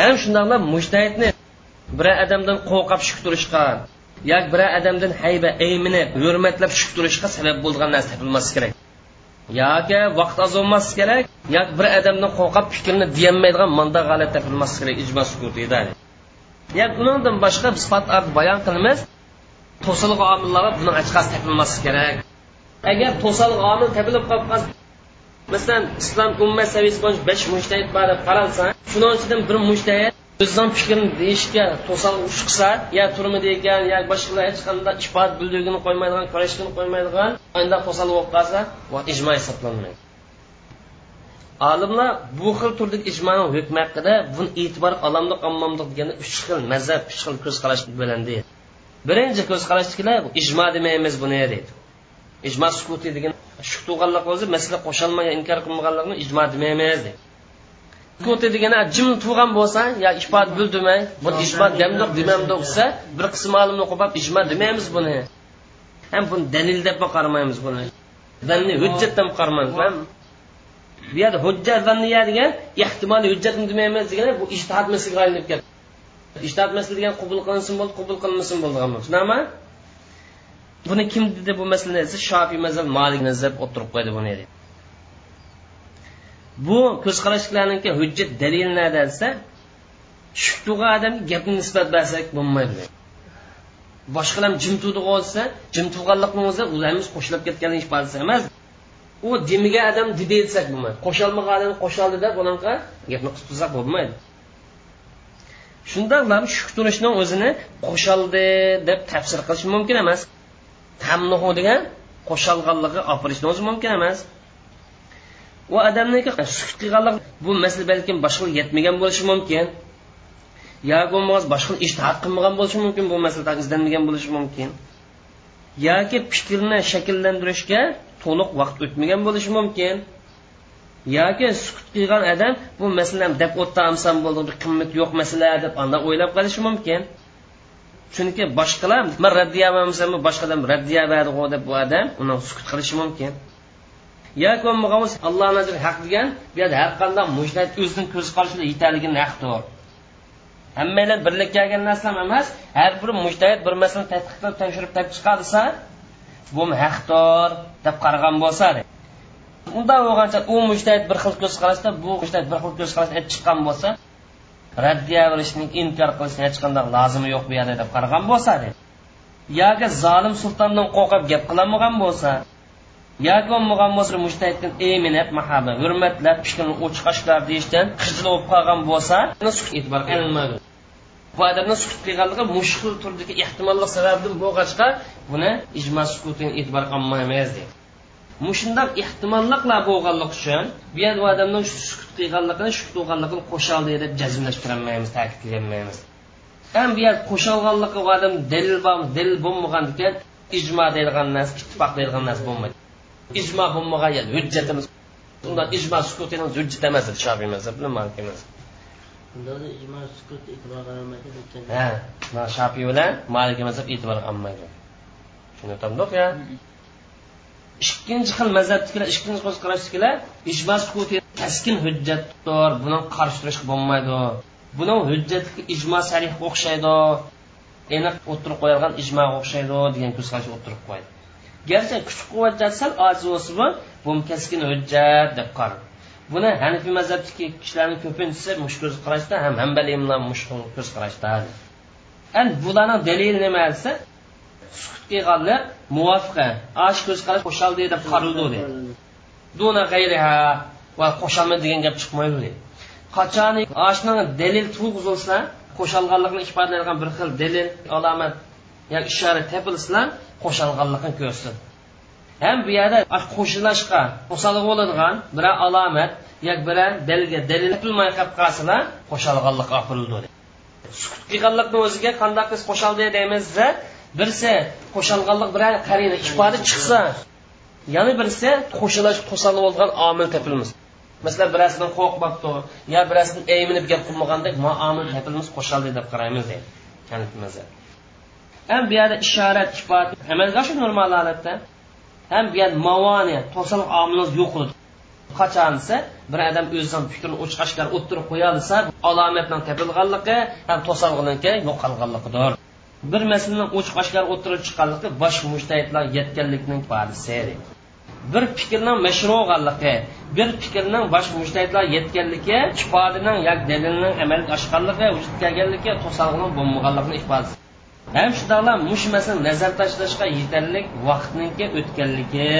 Ham shundoqla mushtahidni bir odamdan qo'rqib shuk turishga yoki bir odamdan hayba ayminib hurmatlab shuk turishga sabab bo'lgan narsa topilmasi kerak. Yoki vaqt oz bo'lmasi kerak yoki bir odamdan qo'rqib fikrini deyolmaydigan manda g'alat topilmasi kerak ijmo sukutida yoki undan boshqa biz bayon qilamiz to'silg'i omillarga buni achqasi topilmasi kerak. Agar to'silg'i omil topilib qolib qolsa masalan islom ummat saviyasi bo'yicha besh mushtahid bor deb qaralsa shuning ichidan bir mushtahid o'zining fikrini deyishga to'sal urush qilsa yo turmi ekan yo boshqalar hech qanday isbot bildirgini qo'ymaydigan kurashgini qo'ymaydigan unda to'sal bo'lib qolsa ijmo hisoblanmaydi. Olimlar bu xil turdagi ijmoni hukmi haqida buni e'tibor olamliq olmamdiq deganda uch xil mazhab uch xil ko'zqarash bilan deydi. Birinchi ko'zqarashdagilar ijmo demaymiz buni deydi? Ijmo sukuti degan shu tug'anliq o'zi masala qo'shalmagan inkor qilmaganligini ijmo demaymiz deydi. Sukuti degani jim tug'an bo'lsa yo isbot bildirmay bu isbot demdiq demamdiq desa bir qism olimni qo'pab ijmo demaymiz buni. Ham buni dalil deb qaramaymiz buni? Zanni hujjat deb qaramaymiz bu yerda hujjat zanniya degan ehtimoliy hujjatni demaymiz degan bu ishtihod masalaga aylanib ketdi ishtihod masala degan qabul qilinsin bo'ldi qabul qilinmasin bo'ldigan tushunami buni kim dedi bu masalani shofiy mazhab malik mazhab o'tirib qo'ydi buni bu ko'zqarashlarniki hujjat dalil nada desa shuktuga odamga gapni nisbat bersak bo'lmaydi. Boshqalar jim turdi qolsa jim turganlikni o'zi ularimiz qo'shilib ketganlik ifodasi emas. U demiga odam dedi desak bo'lmaydi. Qo'sholmagan odam qo'shildi deb unaqa gapni qilib tursak bo'lmaydi. Shundoq shuk turishni o'zini qo'shaldi deb tafsir qilish mumkin emas. Tamnuhu degan qo'shalganligi olib kirishni o'zi mumkin emas. U odamniki sukut qilganlik bu masala balkim boshqa yetmagan bo'lishi mumkin yoki bo'lmag'az boshqa ishtihod qilmagan bo'lishi mumkin bu masalada izlanmagan bo'lishi mumkin yoki fikrni shakllantirishga to'liq vaqt o'tmagan bo'lishi mumkin yoki sukut qilgan odam bu masalan deb o'ttamsam bo'ldi bir qimmat yo'q masala deb anda o'ylab qolishi mumkin. Chunki boshqalar man raddiya boshqadan raddiya berdi deb bu odam uni sukut qilishi mumkin. Yoki bo'lmagan alloh nazar haq degan bu yerda har qanday mujtahid o'zini ko'z qarashida yetarligini haqdir hammanglar birlikka kelgan narsa emas har bir mujtahid bir masalani tadqiq qilib tekshirib topib chiqarsa bu haqdir deb qaragan bo'lsa unday bo'lgancha u mujtahid bir xil ko'z qarashda bu mujtahid bir xil ko'z qarashda aytib chiqqan bo'lsa raddiya qilishni inkor qilishni hech qanday lozimi yo'q bu yerda deb qaragan bo'lsa yoki zolim sultondan qo'rqib gap qilolmagan bo'lsa yoki bo'lmagan bo'lsa mushtahiddan eminat mahaba hurmatlab fikrini o'chqashlar deyishdan qizil bo'lib qolgan bo'lsa e'tibor qilinmaydi bu odamni sukut qilganligi mushkul turdagi ehtimolli sababdan bo'lg'achqa buni ijmo sukutini e'tibor qilmaymiz deydi. Mushundoq ehtimolliqlar bo'lganligi uchun bu yerda odamni odamning sukut qilganligini shu qilganligini qo'shaldi deb jazmlashtirolmaymiz ta'kidlamaymiz ham bu yer qo'shalganligi odam dalil bor dalil bo'lmagan ekan ijmo deydigan narsa ittifoq deydigan narsa bo'lmaydi. Ijmo bo'lmagan hujjatimiz. Undan ijmo sukutini hujjat emas shofiy mazhab bilan maliki mazhab sukut ha shofiy bilan maliki mazhab e'tibor qilmaydi ya ikkinchi xil mazhabnikilar ikkinchi ko'z qarashnikilar ijmo sukuti taskin hujjatdir buni qarshi turishga bo'lmaydi. Buni hujjatga ijmo sarihga o'xshaydi. Aniq o'tirib qo'yilgan ijmoga o'xshaydi degan ko'z qarash o'tirib qo'ydi garchi kuch quvvat sal ojiz bo'lsa bu bu kaskin hujjat deb qarab buni hanifiy mazhabdagi kishilarni ko'pinchisi mush ko'z qarashda ham hambaliy mush ko'z qarashda endi bularni dalili nima desa sukut qilganlar muvofiqa ash ko'z qarash qo'shaldi deb qaraldi deydi duna g'ayriha va qo'shalma degan gap chiqmaydi deydi qachon ashni dalil tug'izilsa qo'shalganligini ifodalaydigan bir xil dalil alomat yoki ishora topilsa qo'shalganligini ko'rsin. Ham bu yerda qo'shilishga qo'shilg'i bo'ladigan biror alomat yoki bir belgi dalil topilmay qolib qolsalar qo'shilganlikqa opirildi sukut qilganlikni o'ziga qanday qiz qo'shildi deymizda birisi qo'shalganlik biror qarina ifoda chiqsa yana birisi qo'shilish to'salib bo'lgan omil topilmiz masalan birasidan qo'rqmabdi yo birasidan eyminib gap qilmagandek muomil topilmiz qo'shaldi deb qaraymiz deydi. Ham bu yerda ishorat ifoda amalga shu normal holatda. Ham bu yerda mavoni to'sal omilimiz yo'q qildi qachon bir odam o'zidan fikrini ochiq oshkor o'ttirib qo'ya olsa alomatning tepilganligi ham to'salg'iniki yo'qolganligidir. Bir masalani ochiq oshkor o'ttirib chiqqanligi bosh mushtahidlar yetganlikning ifodasi bir fikrning mashruganligi bir fikrning bosh mushtahidlar yetganligi ifodining yak dalilning amalga oshganligi vujudga kelganligi to'salg'ini bo'lmaganligini ifodasi ham shundoqla mush masalani nazar tashlashga yetarli vaqtniki o'tganligi.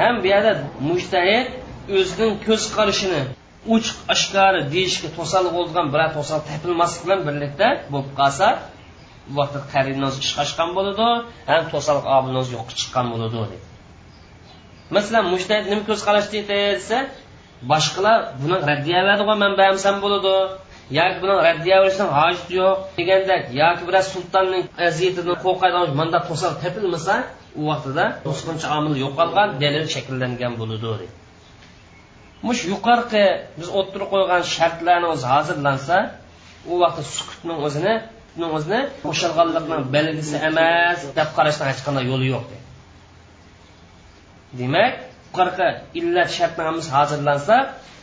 Ham bu yerda mushtahid o'zining ko'z qarashini ochiq oshkori deyishga to'saliq bo'lgan biror to'saliq topilmaslik bilan birlikda bo'lib qolsa bu vaqtda qarinoz ishga oshgan bo'ladi ham to'salik omilnoz yo'qqa chiqqan bo'ladi deydi masalan mushtahid nima ko'z qarash deydi desa boshqalar buni raddiya beradigan manbamsan bo'ladi. Yoki buni raddiya olishdan hojati yo'q degandek yoki biror sultonning aziyatidan qo'rqadigan manda to'sar topilmasa u vaqtida to'sqinchi omil yo'qolgan dalil shakllangan bo'ladi mush yuqorqi biz o'ttirib qo'ygan shartlarni o'zi hozirlansa u vaqtda sukutning o'zini o'zini qo'shilganlikning belgisi emas deb qarashdan hech qanday yo'li yo'q deydi demak yuqorqi illat shartnomamiz hozirlansa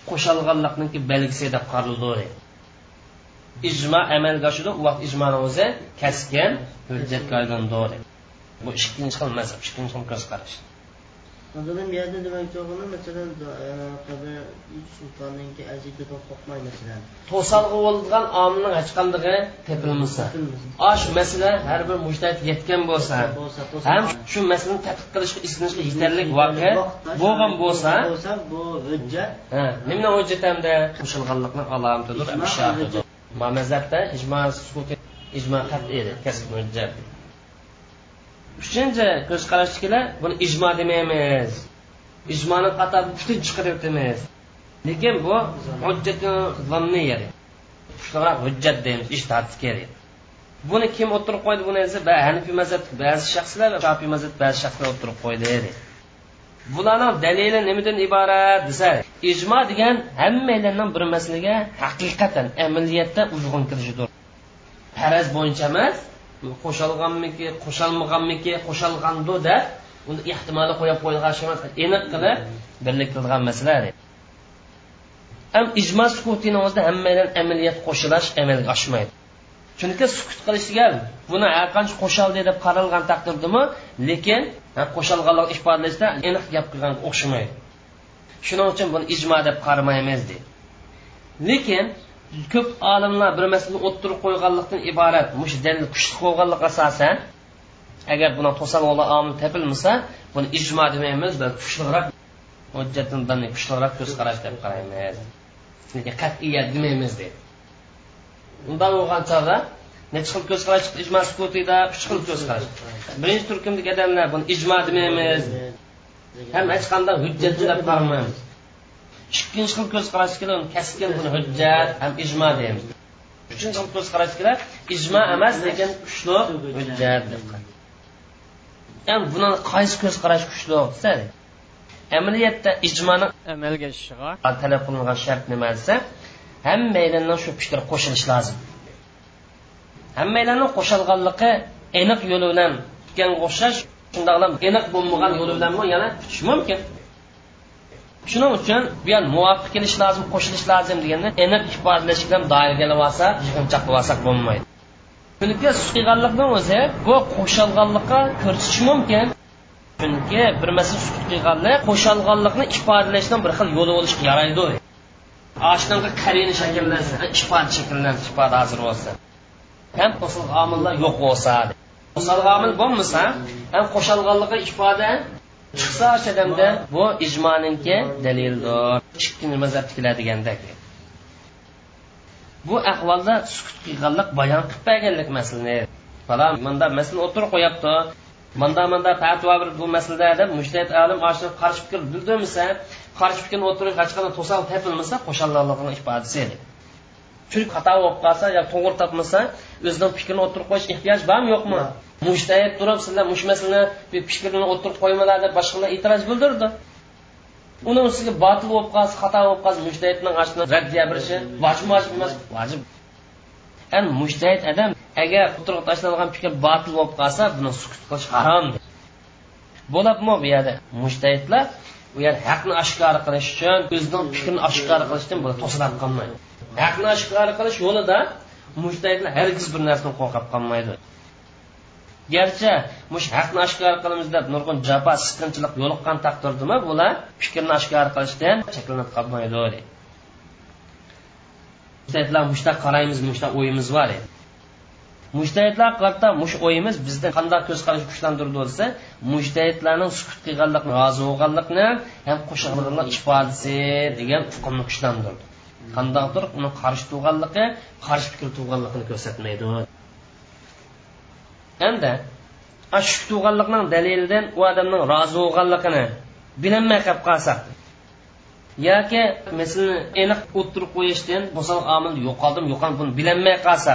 qo'shalganlikniki belgisi deb qaraldi ijmo amalga oshadi u vaqt ijmoni o'zi kasgan hujjatga aylanadi bu ikkinchi xil mazhab ikkinchi xil ko'z qarash Ondan bu yerda demoqchi bo'lganim masalan qabr sultonningki aziyatidan qo'rqmay masalan. To'salg'i bo'lgan omilning hech qanday tepilmasa. Osh masala har bir mujtahid yetgan bo'lsa, ham shu masalani tadqiq qilishga isinishga yetarli voqea bo'lgan bo'lsa, bu hujjat. Ha, nima hujjat hamda? Qo'shilganlikni alomatidir, mazhabda ijmo sukut ijmo qat'iy kasb hujjat. uchinchi ko'zqarashdagilar buni ijmo demaymiz. Ijmoni qator butun chiqaryaptimiz. Lekin bu hujjatni kuchliroq hujjat deymiz ish kerak buni kim o'tirib qo'ydi buni esa hanifiy mazhab ba'zi shaxslar shofiy mazhab ba'zi shaxslar o'tirib qo'ydi bularning dalili nimadan iborat desa ijmo degan hammalarning bir masalaga haqiqatan amaliyatda uyg'un kirishidir. Faraz bo'yicha emas qo'shalganmiki qo'shalmaganmiki qo'shilgandi deb uni ehtimoli qo'yib qo'yilgan emas aniq qilib birlik qilgan masala ham ijmo sukutini o'zida hammadan amaliyat qo'shilash amalga oshmaydi. Chunki sukut qilish buni har qancha qo'shaldi deb qaralgan taqdirdami lekin qo'shalganlik ifodalashda aniq gap qilganga o'xshamaydi. Shuning uchun buni ijmo deb qaramaymiz deydi lekin ko'p olimlar bir masalani o'ttirib qo'yganlikdan iborat mush dalil kuchli bo'lganlik asosan agar buni to'saloqli omil topilmasa buni ijmo demaymiz balki kuchliroq hujjatdan kuchliroq ko'z qarash deb qaraymiz. Lekin qat'iyat demaymiz deydi undan bo'lgan chog'da necha xil ko'z qarash ijmo sukutida uch xil ko'z qarash birinchi turkumdagi odamlar buni ijmo demaymiz ham hech qanday hujjat deb qaramaymiz ikkinchi xil ko'z qarash kerak kasbgan buni hujjat ham ijmo deymiz. Uchinchi xil ko'z qarash kerak ijmo emas lekin kuchli hujjat endi buni qaysi ko'z qarash kuchli desa amaliyatda ijmoni amalga oshishiga talab qilingan shart nima desa hammanglarni shu fikr qo'shilishi lozim. Hammanglarni qo'shilganligi aniq yo'li bilan o'xshash shundoq aniq bo'lmagan yo'li bilan yana kutish mumkin. Shuning uchun bu yer muvofiq kelish lozim qo'shilish lozim deganda aniq ifodalash bilan doiraga olib olsa yig'inchoq qilib olsak bo'lmaydi. Chunki qilganlikni o'zi bu qo'shilganlikqa ko'rsatish mumkin. Chunki bir masala sukut qilganlik qo'shilganlikni ifodalashdan bir xil yo'li bo'lishga yaraydi shunaqa qarini shakllansa ifoda shakllansa ifoda hozir bo'lsa. Ham qo'shilgan omillar yo'q bo'lsa. Qo'shilgan omil bo'lmasa ham qo'shilganligi ifoda chiqsa shadamda bu ijmoninki dalildir. Ikkinchi mazhabnikilar degandek bu ahvolda sukut qilganlik bayon qilib berganlik masalani. Falon manda masalani o'tirib qo'yapti. Manda manda fatvo bir bu masalada deb mushtahid olim oshni qarshi fikr bildirmasa qarshi fikrni o'tirib hech qanday to'sal topilmasa qo'shilganligini ifodasi edi. Chunki xato bo'lib qolsa yo to'g'ri topmasa o'zining fikrini o'tirib qo'yish ehtiyoj bormi yo'qmi? Mushtahid turib sizlar mush masalani fikrini o'tirib qo'ymanglar deb boshqalar e'tiroz bildirdi. Uni ustiga botil bo'lib qolsa xato bo'lib qolsa mushtahidning ashuni raddiya berishi vojib vojib emas. Vojib. Ya'ni mushtahid odam agar o'tirib tashlangan fikr botil bo'lib qolsa buni sukut qilish harom bo'labmi bu yerda? Mushtahidlar bu yer haqni oshkora qilish uchun o'zining fikrini oshkora qilishdan bu to'silib qolmaydi. Haqni oshkora qilish yo'lida mushtahidlar hargiz bir narsadan qo'rqib qolmaydi. Garchi mush haqni oshkor qilamiz deb nurg'un jafo siqinchilik yo'liqqan taqdirdami? Bular fikrni oshkor qilishdan cheklanib qolmaydi mushtahidlar mushta qaraymiz mushtaq o'yimiz bor edi. Mushtahidlar qarta mush o'yimiz bizni qanday ko'z qarash kuchlantirdi bo'lsa mushtahidlarning sukut qilganlik rozi bo'lganlikni ham qo'shig'liqni ifodasi degan hukmni kuchlantirdi. Qandaqdir uni qarshi tug'anligi qarshi fikr tug'anligini ko'rsatmaydi. Endi shu tug'anlikning dalilidan u odamning rozi bo'lganligini bilinmay qolib qolsa yoki masalan aniq o'ttirib qo'yishdan bo'sal omil yo'qoldim yo'qoldim buni bilinmay qolsa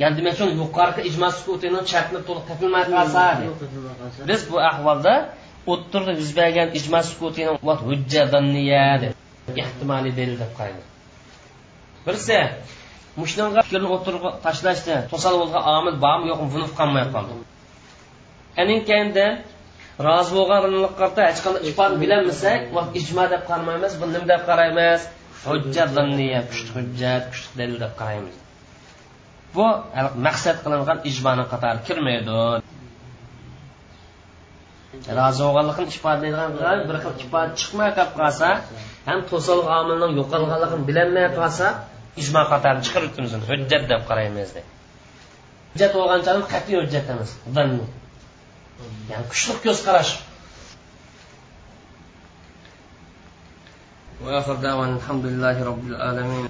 ya'ni demak uchun yuqorgi ijmo sukutini shartni to'liq topilmay qolsa biz bu ahvolda o'ttirda yuz bergan ijmo sukutini hujjadanniya deb ehtimoliy dalil deb qaraymiz birsi mushunga fikrni o'tirib tashlashdi to'sal bo'lgan omil bormi yo'qmi buni qolmay qoldi. Anin keyinda rozi bo'lganlik qarta hech qanday ifoda bilolmasak ijmo deb qaramaymiz bu nima deb qaraymiz? Hujjat kuchli hujjat kuchli dalil deb qaraymiz bu maqsad qilingan ijmoni qatori kirmaydi rozi bo'lganlikni ifodalaydigan bir xil ifoda chiqmay qolib qolsa ham to'sal omilning yo'qolganligini bilolmay qolsa ijmo qatori chiqarib o'tdimiz hujjat deb qaraymiz deb hujjat bo'lganchalik qat'iy hujjat emas ya'ni kuchli ko'z qarash وآخر دعوانا الحمد لله رب العالمين